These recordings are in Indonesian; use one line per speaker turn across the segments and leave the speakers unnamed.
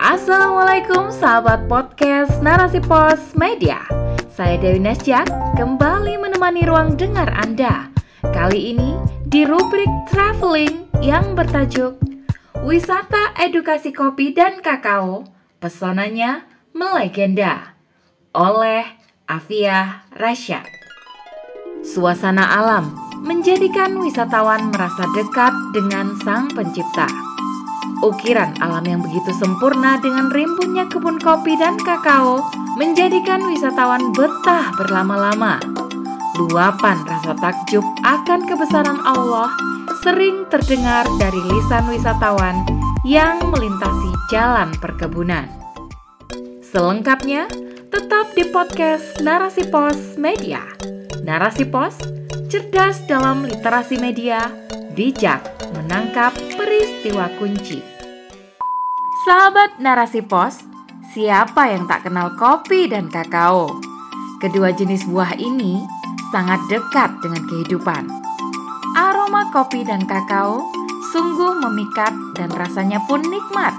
Assalamualaikum sahabat podcast Narasi Pos Media. Saya Dewi Nasjak kembali menemani ruang dengar Anda. Kali ini di rubrik traveling yang bertajuk Wisata Edukasi Kopi dan Kakao Pesonanya Melegenda oleh Afia Rasya Suasana alam menjadikan wisatawan merasa dekat dengan sang pencipta Ukiran alam yang begitu sempurna dengan rimbunnya kebun kopi dan kakao menjadikan wisatawan betah berlama-lama. Luapan rasa takjub akan kebesaran Allah sering terdengar dari lisan wisatawan yang melintasi jalan perkebunan. Selengkapnya, tetap di podcast Narasi Pos Media. Narasi Pos, cerdas dalam literasi media, bijak menangkap peristiwa kunci. Sahabat narasi pos, siapa yang tak kenal kopi dan kakao? Kedua jenis buah ini sangat dekat dengan kehidupan. Aroma kopi dan kakao sungguh memikat dan rasanya pun nikmat.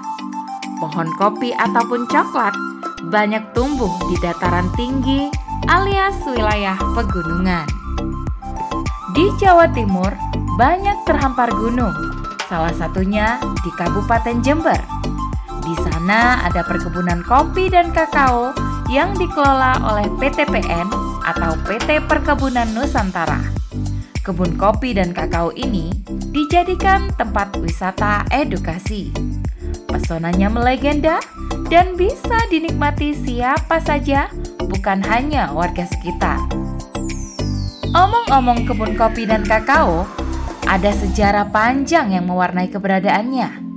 Pohon kopi ataupun coklat banyak tumbuh di dataran tinggi alias wilayah pegunungan. Di Jawa Timur banyak terhampar gunung, salah satunya di Kabupaten Jember. Di sana ada perkebunan kopi dan kakao yang dikelola oleh PTPN atau PT Perkebunan Nusantara. Kebun kopi dan kakao ini dijadikan tempat wisata edukasi. Pesonanya melegenda dan bisa dinikmati siapa saja, bukan hanya warga sekitar. Omong-omong kebun kopi dan kakao, ada sejarah panjang yang mewarnai keberadaannya.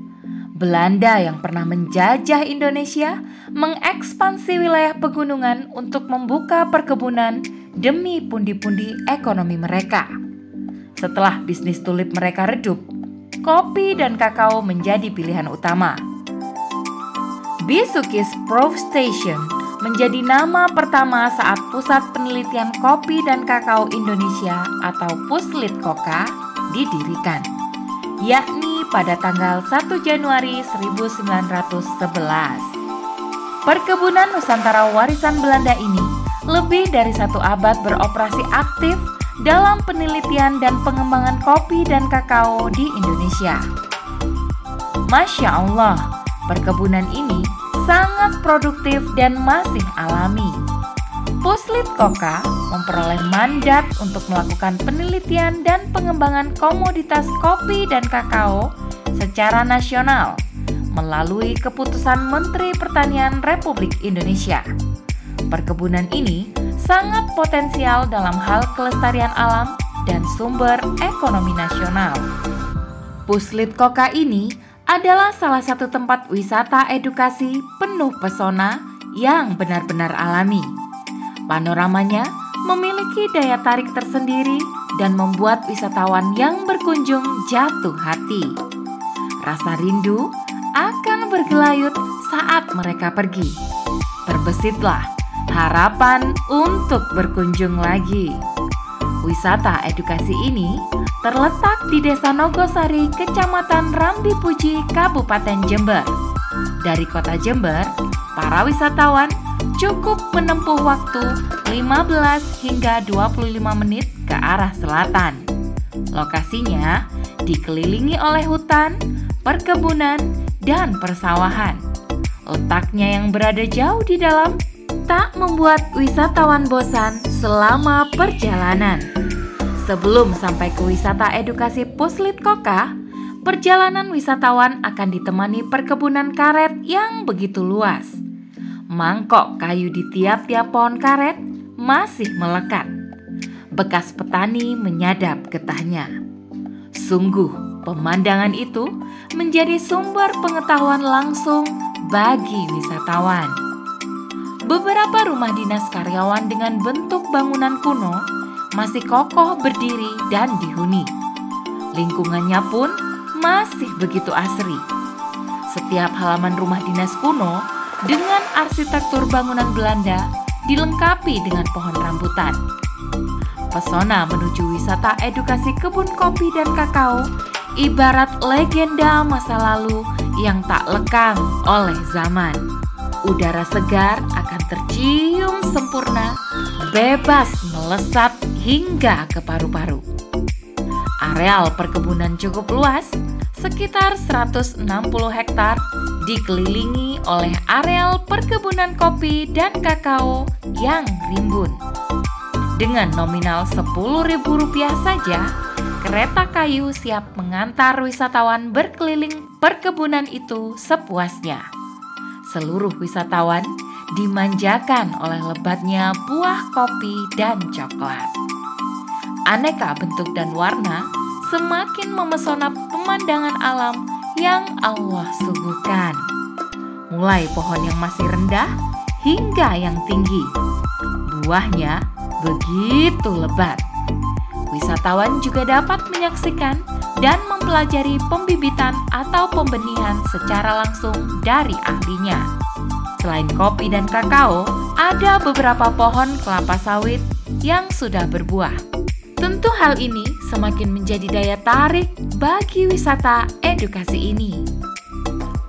Belanda yang pernah menjajah Indonesia mengekspansi wilayah pegunungan untuk membuka perkebunan demi pundi-pundi ekonomi mereka. Setelah bisnis tulip mereka redup, kopi dan kakao menjadi pilihan utama. Bisukis Proof Station menjadi nama pertama saat Pusat Penelitian Kopi dan Kakao Indonesia atau Puslit Koka didirikan, yakni pada tanggal 1 Januari 1911. Perkebunan Nusantara warisan Belanda ini lebih dari satu abad beroperasi aktif dalam penelitian dan pengembangan kopi dan kakao di Indonesia. Masya Allah, perkebunan ini sangat produktif dan masih alami. Puslit Koka memperoleh mandat untuk melakukan penelitian dan pengembangan komoditas kopi dan kakao secara nasional melalui keputusan Menteri Pertanian Republik Indonesia. Perkebunan ini sangat potensial dalam hal kelestarian alam dan sumber ekonomi nasional. Puslit Koka ini adalah salah satu tempat wisata edukasi penuh pesona yang benar-benar alami Panoramanya memiliki daya tarik tersendiri dan membuat wisatawan yang berkunjung jatuh hati. Rasa rindu akan bergelayut saat mereka pergi. Terbesitlah harapan untuk berkunjung lagi. Wisata edukasi ini terletak di Desa Nogosari, Kecamatan Rambi Puji, Kabupaten Jember. Dari kota Jember, para wisatawan cukup menempuh waktu 15 hingga 25 menit ke arah selatan. Lokasinya dikelilingi oleh hutan, perkebunan, dan persawahan. Letaknya yang berada jauh di dalam tak membuat wisatawan bosan selama perjalanan. Sebelum sampai ke wisata edukasi Puslit Koka, perjalanan wisatawan akan ditemani perkebunan karet yang begitu luas mangkok kayu di tiap-tiap pohon karet masih melekat. Bekas petani menyadap getahnya. Sungguh, pemandangan itu menjadi sumber pengetahuan langsung bagi wisatawan. Beberapa rumah dinas karyawan dengan bentuk bangunan kuno masih kokoh berdiri dan dihuni. Lingkungannya pun masih begitu asri. Setiap halaman rumah dinas kuno dengan arsitektur bangunan Belanda dilengkapi dengan pohon rambutan. Pesona menuju wisata edukasi kebun kopi dan kakao ibarat legenda masa lalu yang tak lekang oleh zaman. Udara segar akan tercium sempurna, bebas melesat hingga ke paru-paru. Areal perkebunan cukup luas, sekitar 160 hektar, dikelilingi oleh areal perkebunan kopi dan kakao yang rimbun. Dengan nominal Rp10.000 saja, kereta kayu siap mengantar wisatawan berkeliling perkebunan itu sepuasnya. Seluruh wisatawan dimanjakan oleh lebatnya buah kopi dan coklat. Aneka bentuk dan warna semakin memesona pemandangan alam yang Allah suguhkan. Mulai pohon yang masih rendah hingga yang tinggi. Buahnya begitu lebat. Wisatawan juga dapat menyaksikan dan mempelajari pembibitan atau pembenihan secara langsung dari ahlinya. Selain kopi dan kakao, ada beberapa pohon kelapa sawit yang sudah berbuah. Tentu hal ini semakin menjadi daya tarik bagi wisata edukasi ini.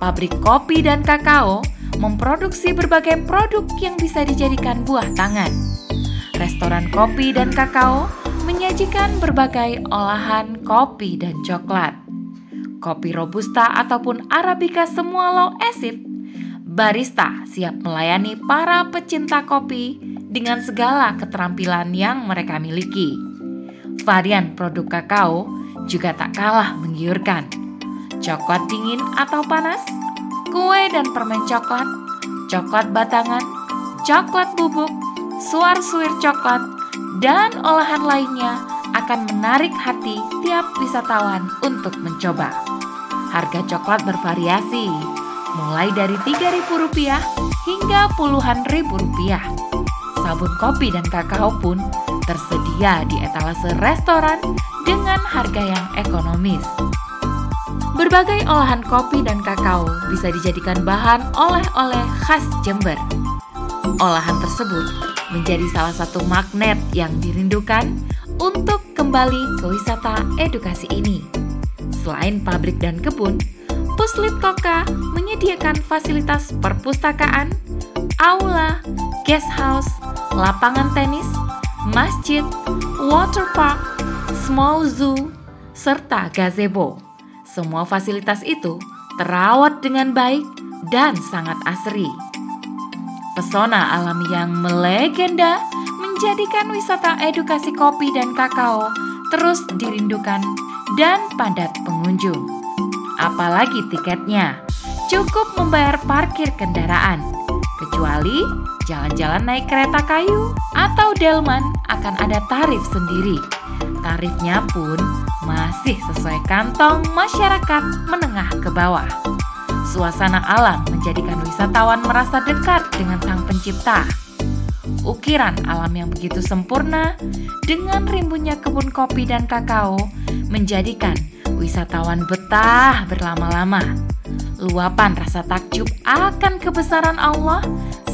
Pabrik kopi dan kakao memproduksi berbagai produk yang bisa dijadikan buah tangan. Restoran kopi dan kakao menyajikan berbagai olahan kopi dan coklat. Kopi robusta ataupun arabica semua low acid, barista siap melayani para pecinta kopi dengan segala keterampilan yang mereka miliki. Varian produk kakao juga tak kalah menggiurkan. Coklat dingin atau panas, kue dan permen coklat, coklat batangan, coklat bubuk, suar-suir coklat, dan olahan lainnya akan menarik hati tiap wisatawan untuk mencoba. Harga coklat bervariasi, mulai dari Rp3.000 hingga puluhan ribu rupiah. Sabun kopi dan kakao pun tersedia di etalase restoran dengan harga yang ekonomis. Berbagai olahan kopi dan kakao bisa dijadikan bahan oleh-oleh khas Jember. Olahan tersebut menjadi salah satu magnet yang dirindukan untuk kembali ke wisata edukasi ini. Selain pabrik dan kebun, Puslit Koka menyediakan fasilitas perpustakaan, aula, guest house, lapangan tenis, masjid, water park, small zoo, serta gazebo. Semua fasilitas itu terawat dengan baik dan sangat asri. Pesona alam yang melegenda menjadikan wisata edukasi kopi dan kakao terus dirindukan dan padat pengunjung. Apalagi tiketnya, cukup membayar parkir kendaraan. Kecuali jalan-jalan naik kereta kayu atau delman akan ada tarif sendiri. Tarifnya pun masih sesuai kantong masyarakat menengah ke bawah. Suasana alam menjadikan wisatawan merasa dekat dengan Sang Pencipta. Ukiran alam yang begitu sempurna dengan rimbunnya kebun kopi dan kakao menjadikan wisatawan betah berlama-lama. Luapan rasa takjub akan kebesaran Allah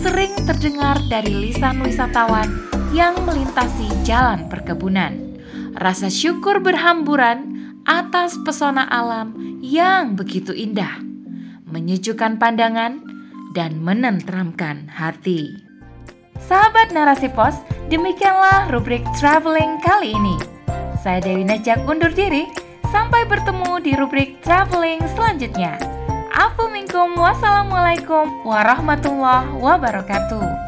sering terdengar dari lisan wisatawan yang melintasi jalan perkebunan. Rasa syukur berhamburan atas pesona alam yang begitu indah menyejukkan pandangan, dan menenteramkan hati. Sahabat Narasi Pos, demikianlah rubrik traveling kali ini. Saya Dewi Najak undur diri, sampai bertemu di rubrik traveling selanjutnya. Afu minkum wassalamualaikum warahmatullahi wabarakatuh.